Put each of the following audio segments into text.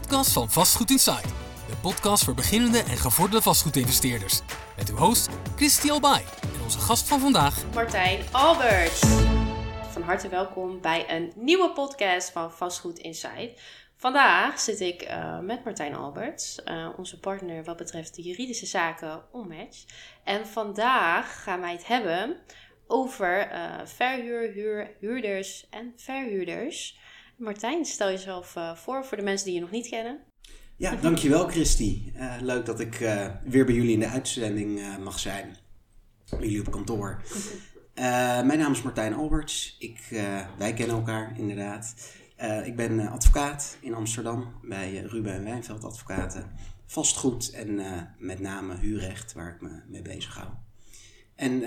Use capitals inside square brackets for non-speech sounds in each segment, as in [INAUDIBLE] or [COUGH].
podcast van Vastgoed Inside. De podcast voor beginnende en gevorderde vastgoedinvesteerders. Met uw host Christy Albay en onze gast van vandaag Martijn Alberts. Van harte welkom bij een nieuwe podcast van Vastgoed Inside. Vandaag zit ik uh, met Martijn Alberts, uh, onze partner wat betreft de juridische zaken Onmatch. En vandaag gaan wij het hebben over uh, verhuur, huur, huurders en verhuurders. Martijn, stel jezelf voor voor de mensen die je nog niet kennen. Ja, dankjewel Christy. leuk dat ik weer bij jullie in de uitzending mag zijn. Bij jullie op kantoor. mijn naam is Martijn Alberts. Ik, wij kennen elkaar inderdaad. Ik ben advocaat in Amsterdam bij Ruben en Wijnveld Advocaten. Vastgoed en met name huurrecht, waar ik me mee bezig hou. En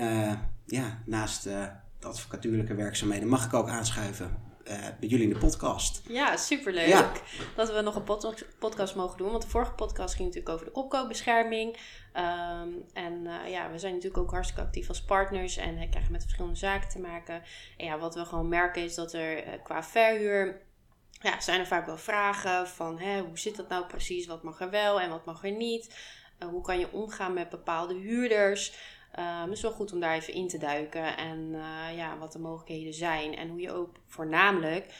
ja, naast de advocatuurlijke werkzaamheden mag ik ook aanschuiven bij jullie in de podcast. Ja, superleuk ja. dat we nog een pod podcast mogen doen. Want de vorige podcast ging natuurlijk over de opkoopbescherming. Um, en ja, we zijn natuurlijk ook hartstikke actief als partners en krijgen met verschillende zaken te maken. En ja, wat we gewoon merken is dat er qua verhuur ja, zijn er vaak wel vragen van hè, hoe zit dat nou precies? Wat mag er wel en wat mag er niet? Uh, hoe kan je omgaan met bepaalde huurders? Uh, het is wel goed om daar even in te duiken en uh, ja, wat de mogelijkheden zijn. En hoe je ook voornamelijk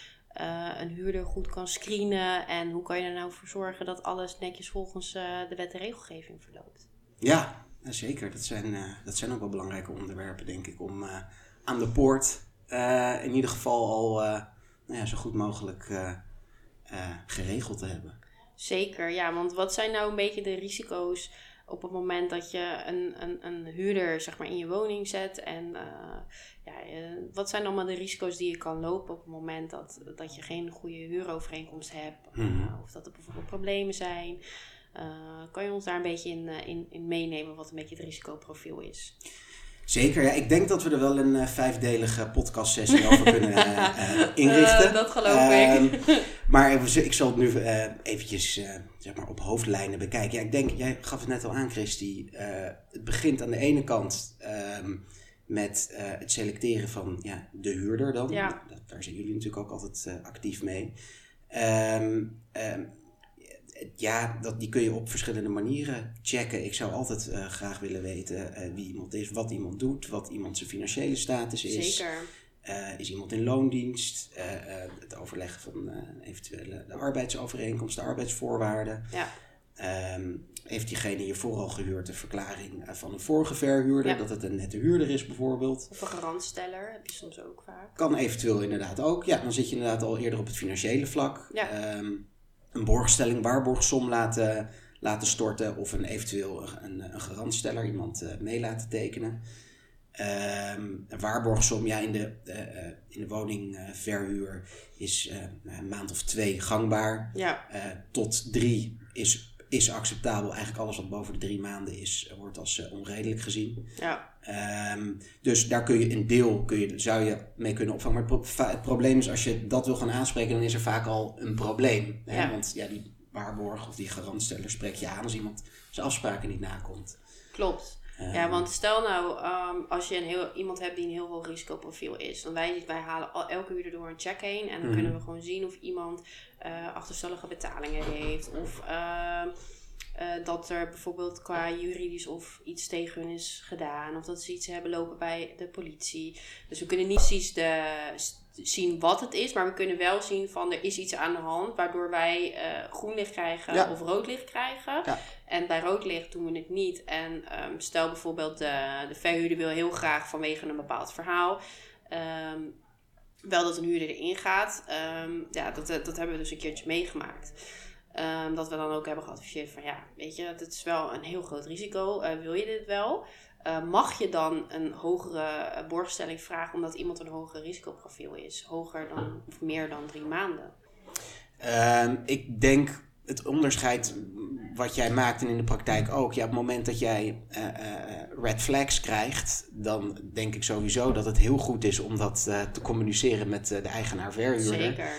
een huurder goed kan screenen. En hoe kan je er nou voor zorgen dat alles netjes volgens de wet en regelgeving verloopt. Ja, zeker. Dat zijn, dat zijn ook wel belangrijke onderwerpen, denk ik, om aan de poort in ieder geval al nou ja, zo goed mogelijk geregeld te hebben. Zeker, ja. Want wat zijn nou een beetje de risico's op het moment dat je een, een, een huurder zeg maar, in je woning zet? En uh, ja, wat zijn allemaal de risico's die je kan lopen op het moment dat, dat je geen goede huurovereenkomst hebt? Mm-hmm. of dat er bijvoorbeeld problemen zijn? kan je ons daar een beetje in, in, in meenemen wat een beetje het risicoprofiel is? Zeker, ja. Ik denk dat we er wel een uh, vijfdelige podcastsessie over kunnen uh, [LAUGHS] inrichten. dat geloof ik. Ehm, [LAUGHS] maar ik zal het nu eventjes zeg maar op hoofdlijnen bekijken. Ja, ik denk, jij gaf het net al aan, Christy. het begint aan de ene kant um, met het selecteren van ja, de huurder dan. Ja. daar zijn jullie natuurlijk ook altijd actief mee. Um, ja, dat, die kun je op verschillende manieren checken. Ik zou altijd uh, graag willen weten uh, wie iemand is, wat iemand doet, wat iemand zijn financiële status is. Zeker. Uh, is iemand in loondienst? het overleggen van eventuele de arbeidsovereenkomst, de arbeidsvoorwaarden. Ja. Um, heeft diegene hiervoor al gehuurd een verklaring van een vorige verhuurder, dat het een nette huurder is bijvoorbeeld. Of een garantsteller, heb je soms ook vaak. Kan eventueel inderdaad ook. Ja, dan zit je inderdaad al eerder op het financiële vlak. Ja. Um, een borgstelling, waarborgsom laten, laten storten of een eventueel een, een garantsteller, iemand uh, mee laten tekenen. Um, een waarborgsom, ja, in de, uh, in de woningverhuur is een maand of twee gangbaar. Ja. tot drie is, is acceptabel. Eigenlijk alles wat boven de drie maanden is, wordt als onredelijk gezien. Ja. Um, dus daar kun je een deel, kun je, zou je mee kunnen opvangen. Maar het, probleem is, als je dat wil gaan aanspreken, dan is er vaak al een probleem. Hè? Ja. Want ja, die waarborg of die garantsteller spreek je aan als iemand zijn afspraken niet nakomt. Klopt. Ja, want stel nou, um, als je een heel, iemand hebt die een heel hoog risicoprofiel is. Dan wij, wij halen al, elke uur door een check heen. En dan Mhm. kunnen we gewoon zien of iemand uh, achterstallige betalingen heeft. Of uh, uh, dat er bijvoorbeeld qua juridisch of iets tegen hun is gedaan. Of dat ze iets hebben lopen bij de politie. Dus we kunnen niet precies de, zien wat het is. Maar we kunnen wel zien van er is iets aan de hand. Waardoor wij uh, groen licht krijgen Ja. of rood licht krijgen. Ja. En bij rood licht doen we het niet. En um, stel bijvoorbeeld de, de verhuurder wil heel graag vanwege een bepaald verhaal... Um, wel dat een huurder erin gaat. Um, ja, dat, dat hebben we dus een keertje meegemaakt. Um, dat we dan ook hebben geadviseerd van ja, weet je, dit is wel een heel groot risico. Uh, wil je dit wel? Uh, mag je dan een hogere borgstelling vragen omdat iemand een hoger risicoprofiel is? Hoger dan of meer dan drie maanden? Um, ik denk het onderscheid wat jij maakt en in de praktijk ook. Ja, op het moment dat jij uh, uh, red flags krijgt, dan denk ik sowieso dat het heel goed is om dat te communiceren met de eigenaar-verhuurder. Zeker.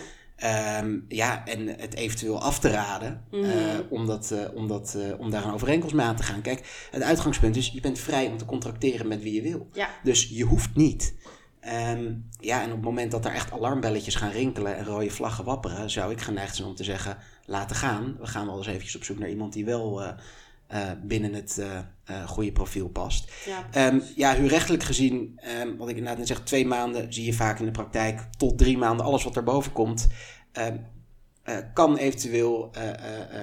Um, ja, en het eventueel af te raden Mhm. uh, om, dat, uh, om, dat, uh, om daar een overeenkomst mee aan te gaan. Kijk, het uitgangspunt is, je bent vrij om te contracteren met wie je wil. Ja. Dus je hoeft niet Ehm, ja, en op het moment dat er echt alarmbelletjes gaan rinkelen en rode vlaggen wapperen, zou ik geneigd zijn om te zeggen: laten gaan. We gaan wel eens eventjes op zoek naar iemand die wel eh, eh, binnen het uh, goede profiel past. Ja, um, ja huurrechtelijk gezien, um, wat ik inderdaad net zeg, twee maanden zie je vaak in de praktijk tot drie maanden alles wat erboven komt. kan eventueel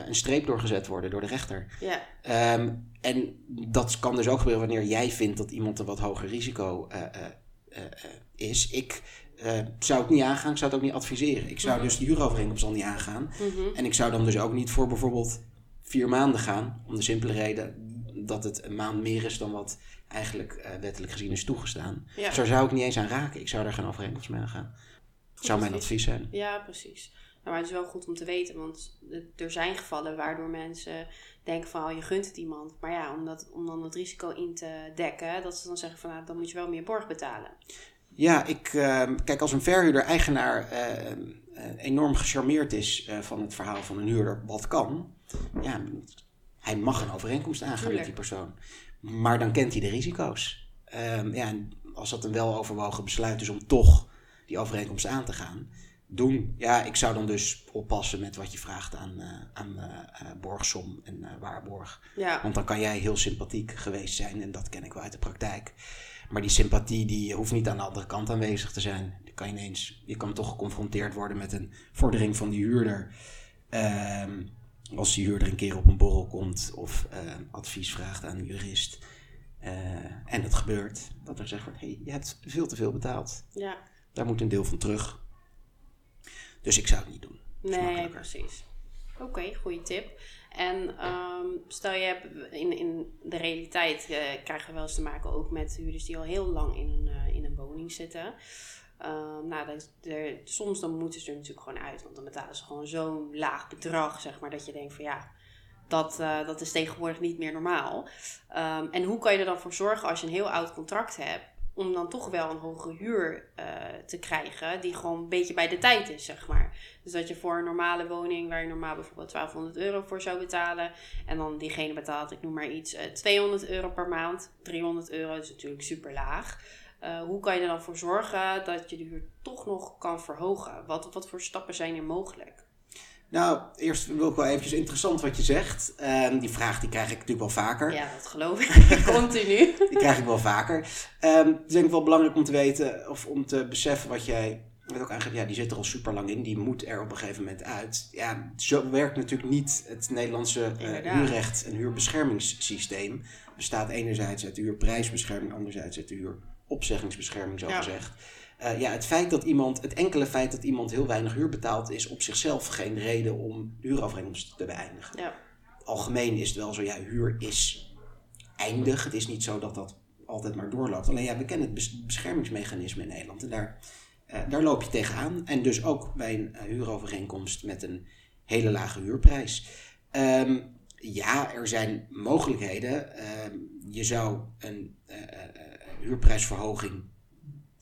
een streep doorgezet worden door de rechter. Ja. en dat kan dus ook gebeuren wanneer jij vindt dat iemand een wat hoger risico is. Ik zou het niet aangaan, ik zou het ook niet adviseren. Ik zou mhm. dus de huurovereenkomst al niet aangaan. Mhm. En ik zou dan dus ook niet voor bijvoorbeeld vier maanden gaan. Om de simpele reden dat het een maand meer is dan wat eigenlijk uh, wettelijk gezien is toegestaan. Ja. Zo zou ik niet eens aan raken. Ik zou daar geen overeenkomst mee aangaan. Dat zou mijn advies zijn. Ja, precies. Nou, maar het is wel goed om te weten, want er zijn gevallen waardoor mensen denken van oh, je gunt het iemand. Maar ja, om, dat, om dan het risico in te dekken, dat ze dan zeggen van nou, dan moet je wel meer borg betalen. Ja, ik uh, kijk als een verhuurder-eigenaar uh, enorm gecharmeerd is van het verhaal van een huurder, wat kan ja, hij mag een overeenkomst aangaan met die persoon. Maar dan kent hij de risico's. Um, ja, en als dat een weloverwogen besluit is om toch die overeenkomst aan te gaan, doen. Ja, ik zou dan dus oppassen met wat je vraagt aan, uh, aan uh, borgsom en waarborg. Ja. Want dan kan jij heel sympathiek geweest zijn en dat ken ik wel uit de praktijk. Maar die sympathie die hoeft niet aan de andere kant aanwezig te zijn. Die kan je, ineens, je kan toch geconfronteerd worden met een vordering van die huurder. Um, als de huurder een keer op een borrel komt of uh, advies vraagt aan een jurist. Uh, en het gebeurt, dat er gezegd wordt: hey, je hebt veel te veel betaald. Ja. Daar moet een deel van terug. Dus ik zou het niet doen. Nee, precies. Oké, okay, goede tip. En um, stel je hebt in, in de realiteit uh, krijgen we wel eens te maken ook met huurders die al heel lang in, uh, in een woning zitten. Ehm, nou, soms dan moeten ze er natuurlijk gewoon uit. Want dan betalen ze gewoon zo'n laag bedrag, zeg maar, dat je denkt van ja, dat, uh, dat is tegenwoordig niet meer normaal. Ehm, en hoe kan je er dan voor zorgen als je een heel oud contract hebt, om dan toch wel een hogere huur uh, te krijgen, die gewoon een beetje bij de tijd is, zeg maar. Dus dat je voor een normale woning, waar je normaal bijvoorbeeld 1200 euro voor zou betalen, en dan diegene betaalt, ik noem maar iets, uh, 200 euro per maand. 300 euro is natuurlijk super laag. Uh, hoe kan je er dan voor zorgen dat je de huur toch nog kan verhogen? Wat, wat voor stappen zijn er mogelijk? Nou, eerst wil ik wel eventjes interessant wat je zegt. Um, die vraag die krijg ik natuurlijk wel vaker. Ja, dat geloof ik. [LAUGHS] Continu. [LAUGHS] die krijg ik wel vaker. Um, het is denk ik wel belangrijk om te weten of om te beseffen wat jij wat ook eigenlijk, ja, die zit er al super lang in. Die moet er op een gegeven moment uit. Ja, zo werkt natuurlijk niet het Nederlandse uh, huurrecht en huurbeschermingssysteem. Bestaat enerzijds uit de huurprijsbescherming, anderzijds uit de huur opzeggingsbescherming zo gezegd. Uh, ja, het feit dat iemand, het enkele feit dat iemand heel weinig huur betaalt, is op zichzelf geen reden om de huurovereenkomst te beëindigen. Ja. Algemeen is het wel zo, ja, huur is eindig. Het is niet zo dat dat altijd maar doorloopt. Alleen ja, we kennen het beschermingsmechanisme in Nederland en daar, uh, daar loop je tegenaan. En dus ook bij een uh, huurovereenkomst met een hele lage huurprijs. Um, ja, er zijn mogelijkheden. Uh, je zou een huurprijsverhoging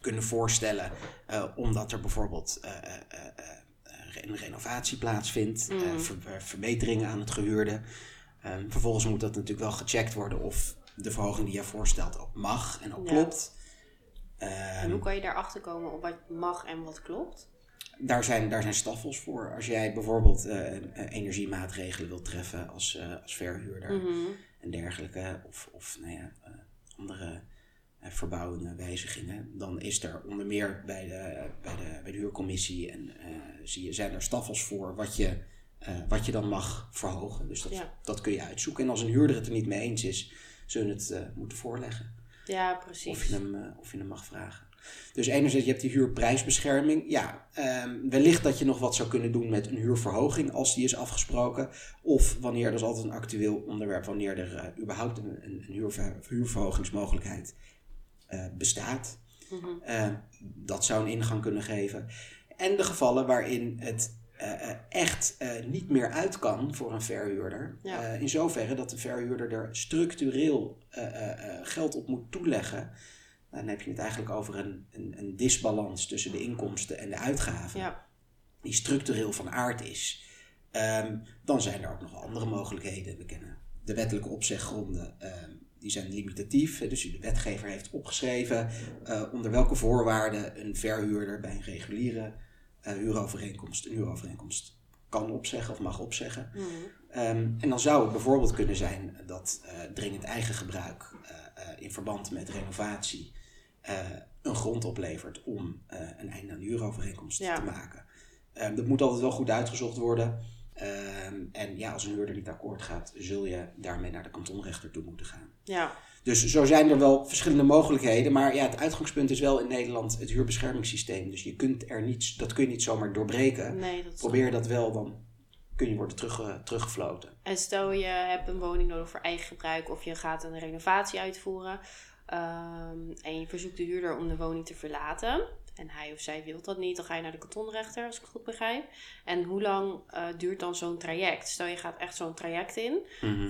kunnen voorstellen, uh, omdat er bijvoorbeeld uh, een renovatie plaatsvindt, mm. ver, verbeteringen aan het gehuurde. Ehm, vervolgens moet dat natuurlijk wel gecheckt worden of de verhoging die je voorstelt ook mag en ook klopt. en hoe ehm, kan je daarachter komen op wat mag en wat klopt? Daar zijn, daar zijn staffels voor. Als jij bijvoorbeeld energiemaatregelen wilt treffen als, als verhuurder mm en dergelijke, of, of nou ja, andere eh, verbouwingen, wijzigingen, dan is er onder meer bij de, bij de, bij de huurcommissie en uh, zie je, zijn er staffels voor wat je, uh, wat je dan mag verhogen. Dus dat, dat kun je uitzoeken. En als een huurder het er niet mee eens is, zullen het moeten voorleggen. Ja, precies. Of je hem, of je hem mag vragen. Dus enerzijds, je hebt die huurprijsbescherming. Ja, um, wellicht dat je nog wat zou kunnen doen met een huurverhoging als die is afgesproken. Of wanneer, dat is altijd een actueel onderwerp, wanneer er uh, überhaupt een, een, een huurver, huurverhogingsmogelijkheid uh, bestaat. Mm dat zou een ingang kunnen geven. En de gevallen waarin het uh, echt niet meer uit kan voor een verhuurder. in zoverre dat de verhuurder er structureel geld op moet toeleggen. Dan heb je het eigenlijk over een, een, een disbalans tussen de inkomsten en de uitgaven. Ja. Die structureel van aard is. Um, dan zijn er ook nog andere mogelijkheden. We kennen de wettelijke opzeggronden. Um, die zijn limitatief. Dus de wetgever heeft opgeschreven uh, onder welke voorwaarden een verhuurder bij een reguliere uh, huurovereenkomst een huurovereenkomst kan opzeggen of mag opzeggen. Mhm. Um, en dan zou het bijvoorbeeld kunnen zijn dat uh, dringend eigen gebruik in verband met renovatie een grond oplevert om een einde aan de huurovereenkomst Ja. te maken. Um, dat moet altijd wel goed uitgezocht worden. Ehm, en ja, als een huurder niet akkoord gaat, zul je daarmee naar de kantonrechter toe moeten gaan. Ja, Dus zo zijn er wel verschillende mogelijkheden. Maar ja, het uitgangspunt is wel in Nederland het huurbeschermingssysteem. Dus je kunt er niet, dat kun je niet zomaar doorbreken. nee, dat Probeer dat wel, dan kun je worden terug, teruggefloten. En stel je hebt een woning nodig voor eigen gebruik of je gaat een renovatie uitvoeren. Ehm, en je verzoekt de huurder om de woning te verlaten. En hij of zij wil dat niet, dan ga je naar de kantonrechter, als ik het goed begrijp. En hoe lang eh, duurt dan zo'n traject? Stel je gaat echt zo'n traject in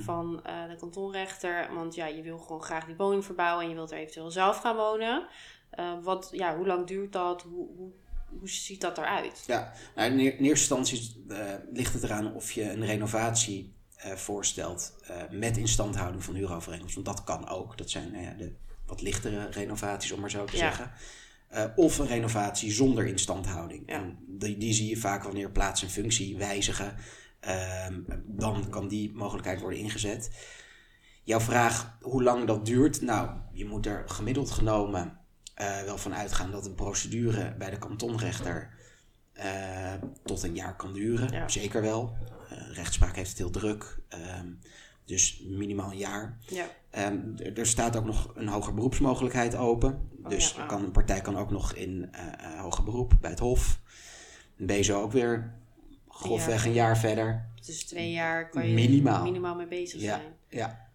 van eh, de kantonrechter. Want ja, je wil gewoon graag die woning verbouwen en je wilt er eventueel zelf gaan wonen. Eh, wat, ja, hoe lang duurt dat? Hoe, hoe, hoe ziet dat eruit? Ja, nou, in, eerste instantie ligt het eraan of je een renovatie voorstelt met instandhouding van huurovereenkomst. Want dat kan ook. Dat zijn nou de wat lichtere renovaties, om maar zo te Ja. zeggen. Uh, of een renovatie zonder instandhouding. Ja. En die, die zie je vaak wanneer plaats en functie wijzigen. Um, dan kan die mogelijkheid worden ingezet. Jouw vraag hoe lang dat duurt. Nou, je moet er gemiddeld genomen uh, wel van uitgaan dat een procedure bij de kantonrechter uh, tot een jaar kan duren. Ja. Zeker wel. Rechtspraak heeft het heel druk. Dus minimaal een jaar. Ja. Um, er staat ook nog een hoger beroepsmogelijkheid open. Oh, dus ja, kan, een partij kan ook nog in uh, hoger beroep bij het Hof. Ben je zo ook weer grofweg een jaar verder. Dus twee jaar kan je Minimaal. minimaal mee bezig Ja. zijn. Ja,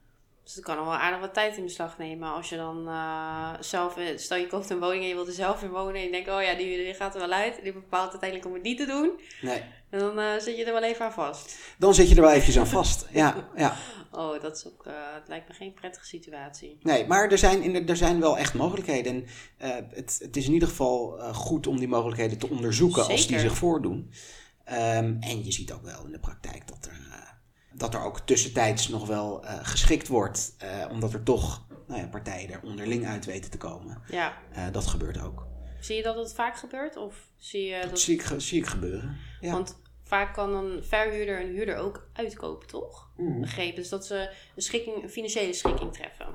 Dus dat kan al wel aardig wat tijd in beslag nemen. Als je dan uh, zelf, stel je koopt een woning en je wilt er zelf in wonen. En je denkt, oh ja, die, die gaat er wel uit. Die bepaalt uiteindelijk om het niet te doen. nee. Dan uh, zit je er wel even aan vast. Dan zit je er wel eventjes aan vast. Ja, ja. [LAUGHS] Oh, dat is ook, uh, het lijkt me geen prettige situatie. Nee, maar er zijn, in, er zijn wel echt mogelijkheden. En uh, het, het is in ieder geval goed om die mogelijkheden te onderzoeken Zeker. als die zich voordoen. Um, en je ziet ook wel in de praktijk dat er, dat er ook tussentijds nog wel geschikt wordt. Omdat er toch nou ja, partijen er onderling uit weten te komen. Ja. Dat gebeurt ook. Zie je dat het vaak gebeurt? Of zie je Dat, dat... zie, ik, zie ik gebeuren. Ja. Want vaak kan een verhuurder een huurder ook uitkopen, toch? Mhm. Begrepen. Dus dat ze een, schikking, een financiële schikking treffen.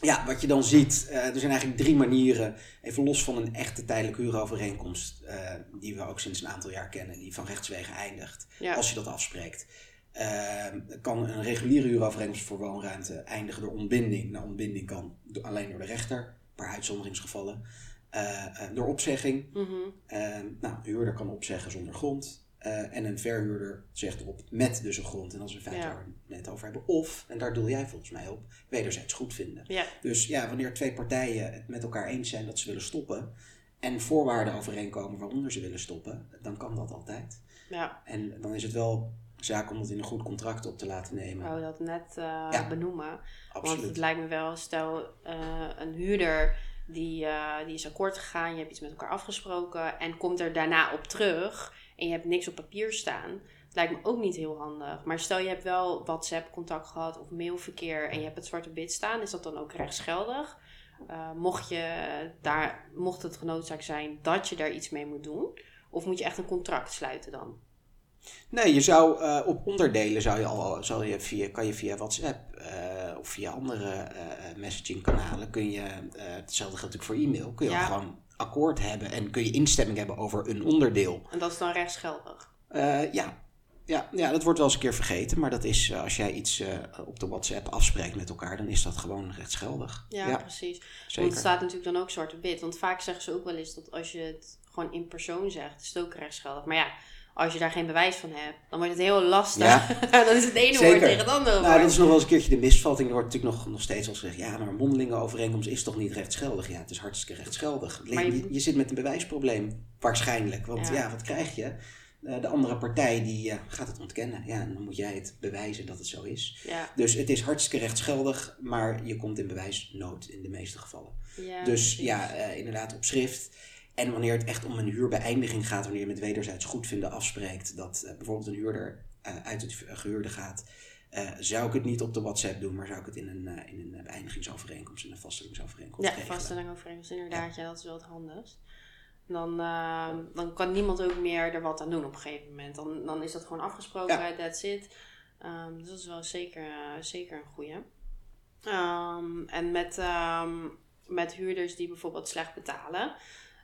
Ja, wat je dan ziet, uh, er zijn eigenlijk drie manieren, even los van een echte tijdelijke huurovereenkomst, uh, die we ook sinds een aantal jaar kennen, die van rechtswegen eindigt, Ja. als je dat afspreekt. Uh, kan een reguliere huurovereenkomst voor woonruimte eindigen door ontbinding. Nou, ontbinding kan alleen door de rechter, een paar uitzonderingsgevallen. Uh, door opzegging. Mm -hmm. nou, een huurder kan opzeggen zonder grond. Uh, en een verhuurder zegt erop met dus een grond. En als we in feite Ja. waar we het net over hebben. Of, en daar doel jij volgens mij op, wederzijds goed vinden. Ja. Dus ja, wanneer twee partijen het met elkaar eens zijn dat ze willen stoppen. En voorwaarden overeenkomen waaronder ze willen stoppen. Dan kan dat altijd. ja. En dan is het wel zaak om dat in een goed contract op te laten Ik nemen. wou dat net uh, Ja. benoemen. Want Absoluut. het lijkt me wel, stel uh, een huurder die, die is akkoord gegaan, je hebt iets met elkaar afgesproken en komt er daarna op terug en je hebt niks op papier staan. Lijkt me ook niet heel handig. Maar stel je hebt wel WhatsApp contact gehad of mailverkeer en je hebt het zwarte op wit staan, is dat dan ook rechtsgeldig? Uh, mocht, je daar, mocht het genoodzaakt zijn dat je daar iets mee moet doen? Of moet je echt een contract sluiten dan? Nee, je zou uh, op onderdelen zou je al, zou je via, kan je via WhatsApp uh, of via andere uh, messagingkanalen kun je, hetzelfde geldt natuurlijk voor e-mail, kun je Ja. gewoon akkoord hebben en kun je instemming hebben over een onderdeel. En dat is dan rechtsgeldig? ja. Ja, ja, dat wordt wel eens een keer vergeten, maar dat is als jij iets op de WhatsApp afspreekt met elkaar, dan is dat gewoon rechtsgeldig. Ja, precies. Zeker. Want het staat natuurlijk dan ook zwart op wit. Want vaak zeggen ze ook wel eens dat als je het gewoon in persoon zegt, is het ook rechtsgeldig. Maar ja, als je daar geen bewijs van hebt, dan wordt het heel lastig. Ja. [LAUGHS] dan is het ene Zeker. woord tegen het andere Nou, woord. dat is nog wel eens een keertje de misvatting. Er wordt natuurlijk nog, nog steeds al gezegd, ja, maar een mondelinge overeenkomst is toch niet rechtsgeldig? Ja, het is hartstikke rechtsgeldig. Je- je, je zit met een bewijsprobleem, waarschijnlijk. Want Ja. ja, wat krijg je? Eh, de andere partij die eh, gaat het ontkennen. Ja, en dan moet jij het bewijzen dat het zo is. Ja, Dus het is hartstikke rechtsgeldig, maar je komt in bewijsnood in de meeste gevallen. ja, Dus precies. ja, eh, inderdaad op schrift. En wanneer het echt om een huurbeëindiging gaat, wanneer je met wederzijds goedvinden afspreekt dat eh, bijvoorbeeld een huurder eh, uit het gehuurde gaat, eh, zou ik het niet op de WhatsApp doen, maar zou ik het in een, eh, in een beëindigingsovereenkomst, in een vaststellingsovereenkomst Ja, regelen. vaststelling overeenkomst, inderdaad. Ja. dat is wel het handigst. Dan, eh, dan kan niemand ook meer er wat aan doen op een gegeven moment. Dan, dan is dat gewoon afgesproken, Ja. that's it. Ehm, dus dat is wel zeker, zeker een goeie. Ehm, en met, ehm, met huurders die bijvoorbeeld slecht betalen.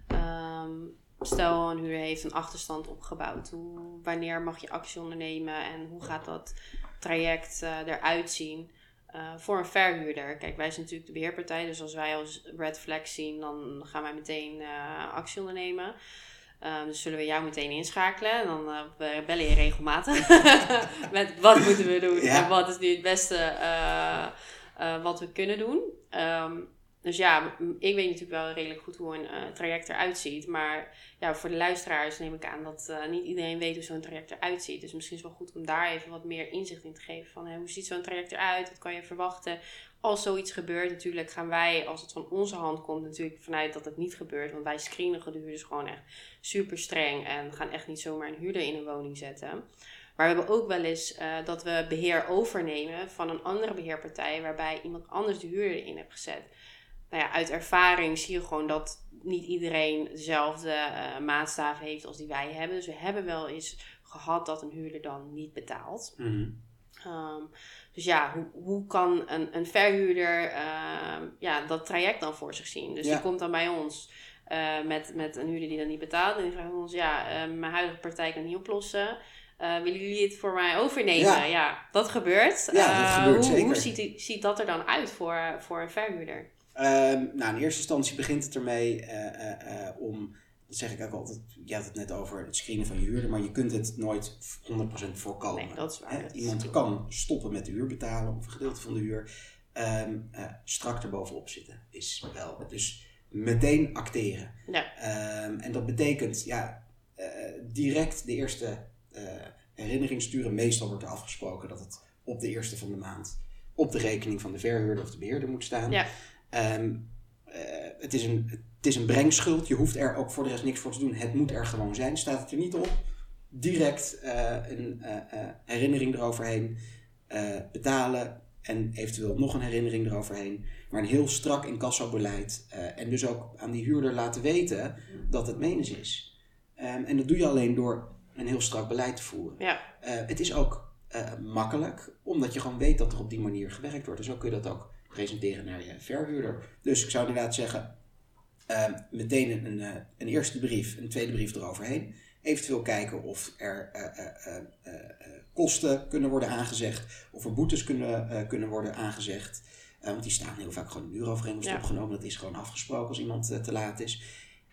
Ehm, stel, een huurder heeft een achterstand opgebouwd. Hoe, wanneer mag je actie ondernemen en hoe gaat dat traject eh, eruit zien? eh, voor een verhuurder. Kijk, wij zijn natuurlijk de beheerpartij, dus als wij als red flag zien, dan gaan wij meteen eh, actie ondernemen. Eh, dus zullen we jou meteen inschakelen. En dan we bellen je regelmatig. [LAUGHS] Met wat moeten we doen Ja. en wat is nu het beste wat we kunnen doen. Ehm, dus ja, ik weet natuurlijk wel redelijk goed hoe een eh, traject eruit ziet. Maar ja, voor de luisteraars neem ik aan dat eh, niet iedereen weet hoe zo'n traject eruit ziet. Dus misschien is het wel goed om daar even wat meer inzicht in te geven. Van hè, hoe ziet zo'n traject eruit? Wat kan je verwachten als zoiets gebeurt? Natuurlijk gaan wij, als het van onze hand komt, natuurlijk vanuit dat het niet gebeurt. Want wij screenen de huurders gewoon echt super streng. En gaan echt niet zomaar een huurder in een woning zetten. Maar we hebben ook wel eens eh, dat we beheer overnemen van een andere beheerpartij. Waarbij iemand anders de huurder in heeft gezet nou ja, uit ervaring zie je gewoon dat niet iedereen dezelfde eh, maatstaven heeft als die wij hebben. Dus we hebben wel eens gehad dat een huurder dan niet betaalt. Mhm. Ehm, dus ja, hoe, hoe kan een, een verhuurder ehm, ja, dat traject dan voor zich zien? Dus Ja. die komt dan bij ons eh, met, met een huurder die dan niet betaalt. En die vraagt ons, ja, eh, mijn huidige partij kan niet oplossen. Eh, willen jullie het voor mij overnemen? Ja. Ja, dat gebeurt. Ja, dat Eh, gebeurt hoe, zeker. Hoe ziet, ziet dat er dan uit voor, voor een verhuurder? Ehm, nou, in eerste instantie begint het ermee eh, eh, eh, om, dat zeg ik ook altijd, je had het net over het screenen van je huurder, maar je kunt het nooit 100% voorkomen. Nee, dat is waar. Hè, Dat is Iemand kan stoppen met de huur betalen of een gedeelte van de huur. Ehm, eh, strak erbovenop zitten is wel. Dus meteen acteren. Ja. Ehm, en dat betekent ja, direct de eerste herinnering sturen. Meestal wordt er afgesproken dat het op de eerste van de maand op de rekening van de verhuurder of de beheerder moet staan. Ja. Ehm, eh, het, is een, het is een brengschuld. Je hoeft er ook voor de rest niks voor te doen. Het moet er gewoon zijn. Staat het er niet op, direct eh, een eh, herinnering eroverheen betalen. En eventueel nog een herinnering eroverheen. Maar een heel strak incassobeleid. eh en dus ook aan die huurder laten weten dat het menens is. Ehm, en dat doe je alleen door een heel strak beleid te voeren. Ja. Het is ook makkelijk, omdat je gewoon weet dat er op die manier gewerkt wordt. Dus zo kun je dat ook presenteren naar je verhuurder. Dus ik zou inderdaad zeggen, ehm, meteen een, eh, een eerste brief, een tweede brief eroverheen. Eventueel kijken of er eh, eh, kosten kunnen worden aangezegd, of er boetes kunnen, kunnen worden aangezegd. Want die staan heel vaak gewoon in de huurovereenkomst Ja. opgenomen. Dat is gewoon afgesproken als iemand te laat is.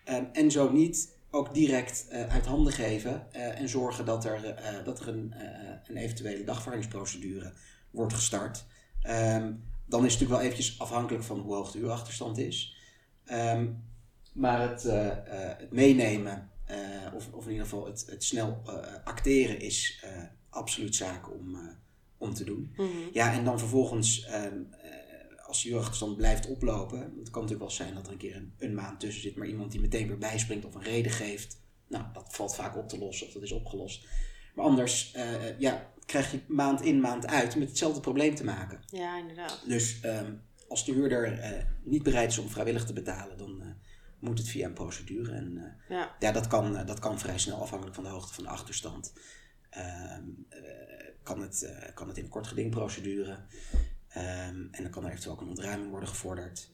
Ehm, en zo niet ook direct uit handen geven en zorgen dat er, dat er een, een eventuele dagvaardingsprocedure wordt gestart. Ehm, dan is het natuurlijk wel eventjes afhankelijk van hoe hoog de huurachterstand is. Ehm, maar het, eh, eh, het meenemen, eh, of, of in ieder geval het, het snel acteren, is absoluut zaak om, om te doen. Mhm. Ja, en dan vervolgens, ehm, eh, als de huurachterstand blijft oplopen, het kan natuurlijk wel zijn dat er een keer een, een maand tussen zit, maar iemand die meteen weer bijspringt of een reden geeft, nou, dat valt vaak op te lossen of dat is opgelost. Maar anders, ja, krijg je maand in, maand uit met hetzelfde probleem te maken. Ja, inderdaad. Dus ehm, als de huurder eh, niet bereid is om vrijwillig te betalen, dan eh, moet het via een procedure. En eh, Ja. ja, dat kan, dat kan vrij snel afhankelijk van de hoogte van de achterstand. Ehm, eh, kan, het, kan het in een kort gedingprocedure. Ehm, en dan kan er eventueel ook een ontruiming worden gevorderd.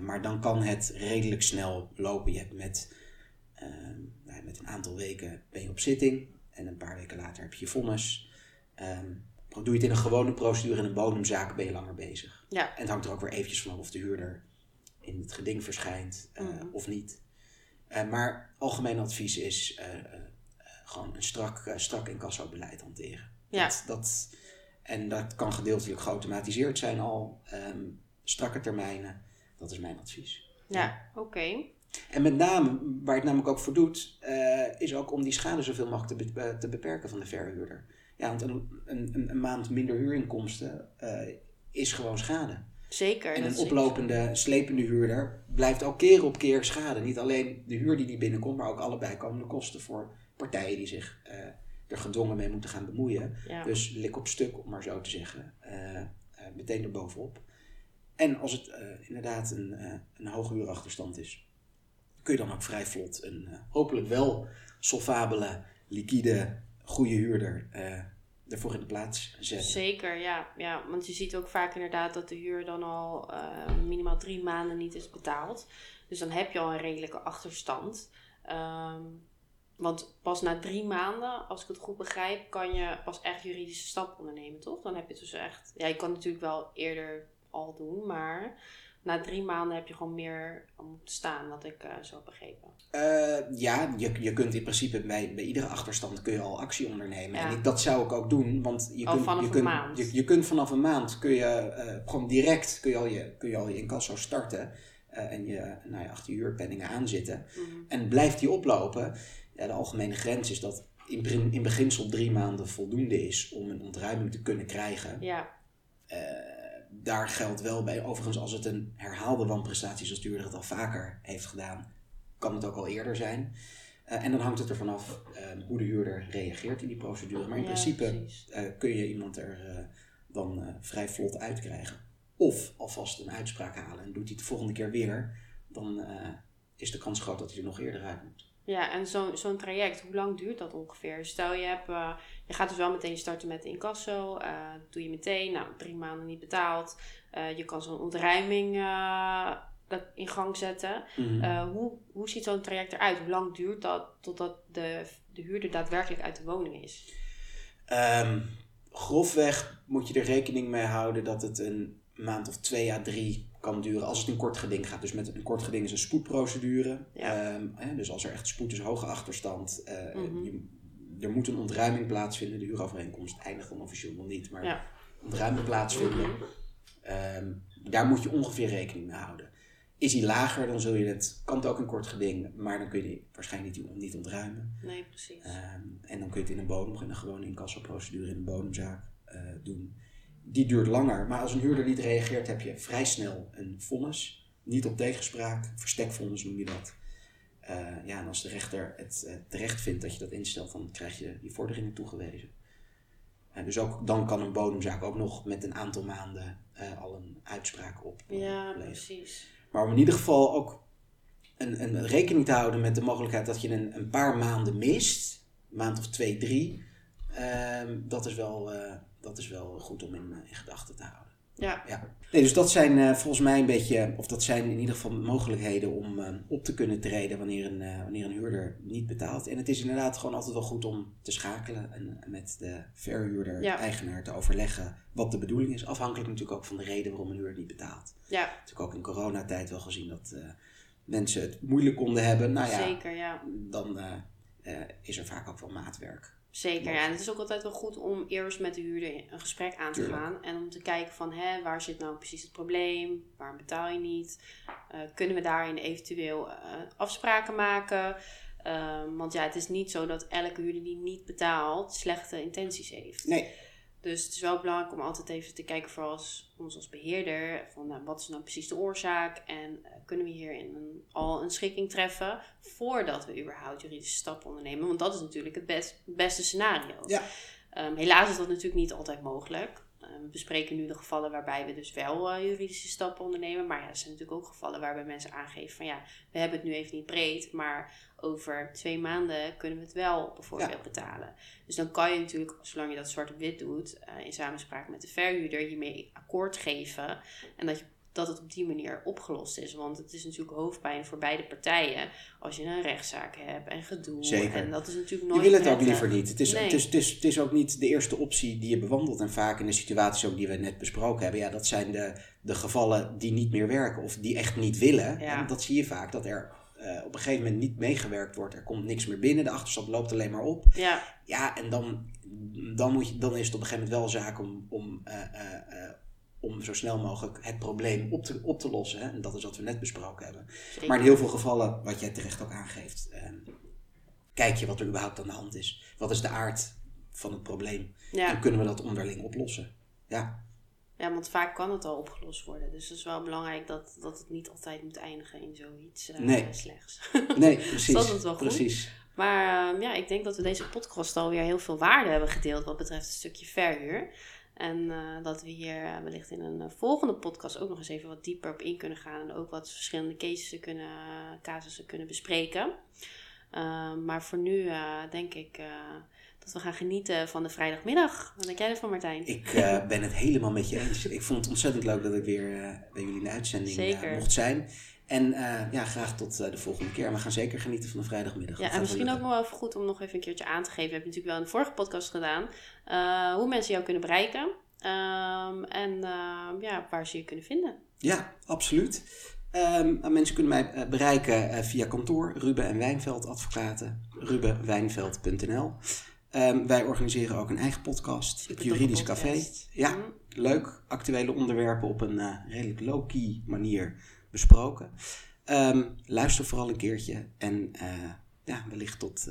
Maar dan kan het redelijk snel lopen. Je hebt met, nou, met een aantal weken ben je op zitting. En een paar weken later heb je je vonnis. Ehm, doe je het in een gewone procedure in een bodemzaak ben je langer bezig. Ja. En het hangt er ook weer eventjes vanaf of de huurder in het geding verschijnt eh, Mhm. of niet. Eh, maar algemeen advies is eh, gewoon een strak, strak incassobeleid hanteren. Ja. Dat, dat, en dat kan gedeeltelijk geautomatiseerd zijn al. ehm, strakke termijnen, dat is mijn advies. Ja, oké. En met name, waar het namelijk ook voor doet, is ook om die schade zoveel mogelijk te, be- te beperken van de verhuurder. Ja, want een, een, een- maand minder huurinkomsten eh, is gewoon schade. Zeker. En een oplopende, slepende huurder blijft ook keer op keer schade. Niet alleen de huur die die binnenkomt, maar ook alle bijkomende kosten voor partijen die zich eh, er gedwongen mee moeten gaan bemoeien. Ja. Dus lik op stuk, om maar zo te zeggen. eh, meteen erbovenop. En als het inderdaad een, een hoge huurachterstand is, kun je dan ook vrij vlot een hopelijk wel solvabele, liquide, goede huurder eh, ervoor in de plaats zetten. Zeker, ja. ja. Want je ziet ook vaak inderdaad dat de huur dan al eh, minimaal drie maanden niet is betaald. Dus dan heb je al een redelijke achterstand. Ehm, want pas na drie maanden, als ik het goed begrijp, kan je pas echt juridische stap ondernemen, toch? Dan heb je dus echt... Ja, je kan het natuurlijk wel eerder al doen, maar na drie maanden heb je gewoon meer om te staan, wat ik eh, zo begrepen. Eh, ja, je, je kunt in principe bij, bij iedere achterstand kun je al actie ondernemen. Ja. En ik, dat zou ik ook doen, want je Al kunt, vanaf je een kunt, maand. Je, je kunt vanaf een maand kun je eh, gewoon direct kun je al je, kun je, al je incasso starten en je, nou ja, achter je huurpenningen aanzitten. Mhm. En blijft die oplopen, ja, de algemene grens is dat in, in beginsel drie maanden voldoende is om een ontruiming te kunnen krijgen. Ja, daar geldt wel bij, overigens als het een herhaalde wanprestatie is, zoals de huurder het al vaker heeft gedaan, kan het ook al eerder zijn. Eh, en dan hangt het ervan af eh, hoe de huurder reageert in die procedure. Maar in Ja, principe eh, kun je iemand er eh, dan vrij vlot uitkrijgen. Of alvast een uitspraak halen en doet hij het de volgende keer weer, dan is de kans groot dat hij er nog eerder uit moet. Ja, en zo- zo'n traject, hoe lang duurt dat ongeveer? Stel je, hebt, eh, je gaat dus wel meteen starten met de incasso. eh doe je meteen, nou, drie maanden niet betaald. Eh, je kan zo'n ontruiming in gang zetten. Mhm. Hoe, hoe ziet zo'n traject eruit? Hoe lang duurt dat totdat de, de huurder daadwerkelijk uit de woning is? Ehm, grofweg moet je er rekening mee houden dat het een maand of twee à drie kan duren als het een kort geding gaat. Dus met een kort geding is een spoedprocedure. Ja. Ehm, hè, dus als er echt spoed is, hoge achterstand. eh, Mhm. je- er moet een ontruiming plaatsvinden. De huurovereenkomst eindigt dan officieel nog niet, maar Ja. ontruiming plaatsvinden. Ehm, daar moet je ongeveer rekening mee houden. Is die lager, dan zul je het, kan het ook een kort geding, maar dan kun je waarschijnlijk niet, niet ontruimen. Nee, precies. Ehm, en dan kun je het in een bodem, in een gewone incassoprocedure in een bodemzaak eh, doen. Die duurt langer, maar als een huurder niet reageert, heb je vrij snel een vonnis. Niet op tegenspraak, verstekvonnis noem je dat. Eh, ja, en als de rechter het eh, terecht vindt dat je dat instelt, dan krijg je die vorderingen toegewezen. Eh, dus ook, dan kan een bodemzaak ook nog met een aantal maanden al een uitspraak op. ja, precies. Maar om in ieder geval ook een, een rekening te houden met de mogelijkheid dat je een, een paar maanden mist, een maand of twee, drie, ehm, dat, is wel, dat is wel goed om in, eh, in gedachten te houden. Ja, Ja. Nee, dus dat zijn eh, volgens mij een beetje, of dat zijn in ieder geval mogelijkheden om eh, op te kunnen treden wanneer een, eh, wanneer een huurder niet betaalt. En het is inderdaad gewoon altijd wel goed om te schakelen en met de verhuurder, Ja. eigenaar, te overleggen wat de bedoeling is. Afhankelijk natuurlijk ook van de reden waarom een huurder niet betaalt ja natuurlijk ook in coronatijd wel gezien dat mensen het moeilijk konden hebben. Nou ja, zeker, ja. dan is er vaak ook wel maatwerk. Zeker, ja. En het is ook altijd wel goed om eerst met de huurder een gesprek aan te Tuurlijk. gaan. En om te kijken van, hè, waar zit nou precies het probleem? Waarom betaal je niet? Eh, kunnen we daarin eventueel eh, afspraken maken? Ehm, want ja, het is niet zo dat elke huurder die niet betaalt slechte intenties heeft. Nee, Dus het is wel belangrijk om altijd even te kijken voor als, ons als beheerder. Van nou, wat is nou precies de oorzaak? En kunnen we hierin een, al een schikking treffen voordat we überhaupt juridische stappen ondernemen? Want dat is natuurlijk het best, beste scenario. Ja. Ehm, helaas is dat natuurlijk niet altijd mogelijk. Ehm, we bespreken nu de gevallen waarbij we dus wel eh, juridische stappen ondernemen. Maar ja, er zijn natuurlijk ook gevallen waarbij mensen aangeven van ja, we hebben het nu even niet breed. Maar over twee maanden kunnen we het wel bijvoorbeeld Ja. betalen. Dus dan kan je natuurlijk, zolang je dat zwart op wit doet, eh, in samenspraak met de verhuurder, hiermee akkoord geven. En dat, je, dat het op die manier opgelost is. Want het is natuurlijk hoofdpijn voor beide partijen als je een rechtszaak hebt en gedoe. Zeker. En dat is natuurlijk je nooit wil het ook liever niet. Het is, Nee. het, is, het, is, het is ook niet de eerste optie die je bewandelt. En vaak in de situaties ook die we net besproken hebben. Ja, dat zijn de, de gevallen die niet meer werken of die echt niet willen. Ja. En dat zie je vaak, dat er eh, op een gegeven moment niet meegewerkt wordt. Er komt niks meer binnen, de achterstand loopt alleen maar op. Ja, Ja, en dan, dan, moet je, dan is het op een gegeven moment wel zaak om, om, eh, eh, om zo snel mogelijk het probleem op te, op te lossen. Hè? En dat is wat we net besproken hebben. zeker. Maar in heel veel gevallen, wat jij terecht ook aangeeft, eh, kijk je wat er überhaupt aan de hand is. Wat is de aard van het probleem? En ja. kunnen we dat onderling oplossen? Ja, ja, want vaak kan het al opgelost worden. Dus het is wel belangrijk dat, dat het niet altijd moet eindigen in zoiets eh, Nee. slechts. [LAUGHS] nee, [LAUGHS] precies. Dat is wel goed. Precies. Maar ehm, ja, ik denk dat we deze podcast alweer heel veel waarde hebben gedeeld wat betreft een stukje verhuur. En eh, dat we hier eh, wellicht in een eh, volgende podcast ook nog eens even wat dieper op in kunnen gaan. En ook wat verschillende cases kunnen, casussen kunnen bespreken. Ehm, maar voor nu denk ik dat we gaan genieten van de vrijdagmiddag. Wat denk jij ervan, Martijn? Ik ben het helemaal met je eens. Ik vond het ontzettend leuk dat ik weer bij jullie in de uitzending mocht zijn. En ja, graag tot de volgende keer. We gaan zeker genieten van de vrijdagmiddag. Ja, en misschien ook nog wel even goed om nog even een keertje aan te geven. We hebben natuurlijk wel in de vorige podcast gedaan. hoe mensen jou kunnen bereiken. Um, en ja, waar ze je kunnen vinden. Ja, absoluut. Um, mensen kunnen mij bereiken via kantoor Ruben en Wijnveld Advocaten, rubenwijnveld.nl. Um, wij organiseren ook een eigen podcast, het Juridisch Café. Ja, mm. leuk. Actuele onderwerpen op een redelijk low-key manier besproken. luister vooral een keertje en ja, wellicht tot,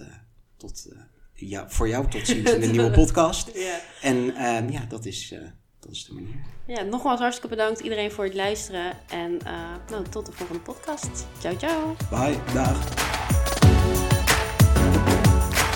tot ja, voor jou tot ziens in de [LAUGHS] nieuwe podcast. Ja. En um, ja, dat is, dat is de manier. Ja, nogmaals hartstikke bedankt iedereen voor het luisteren. En nou, tot de volgende podcast. Ciao, ciao. Bye, dag.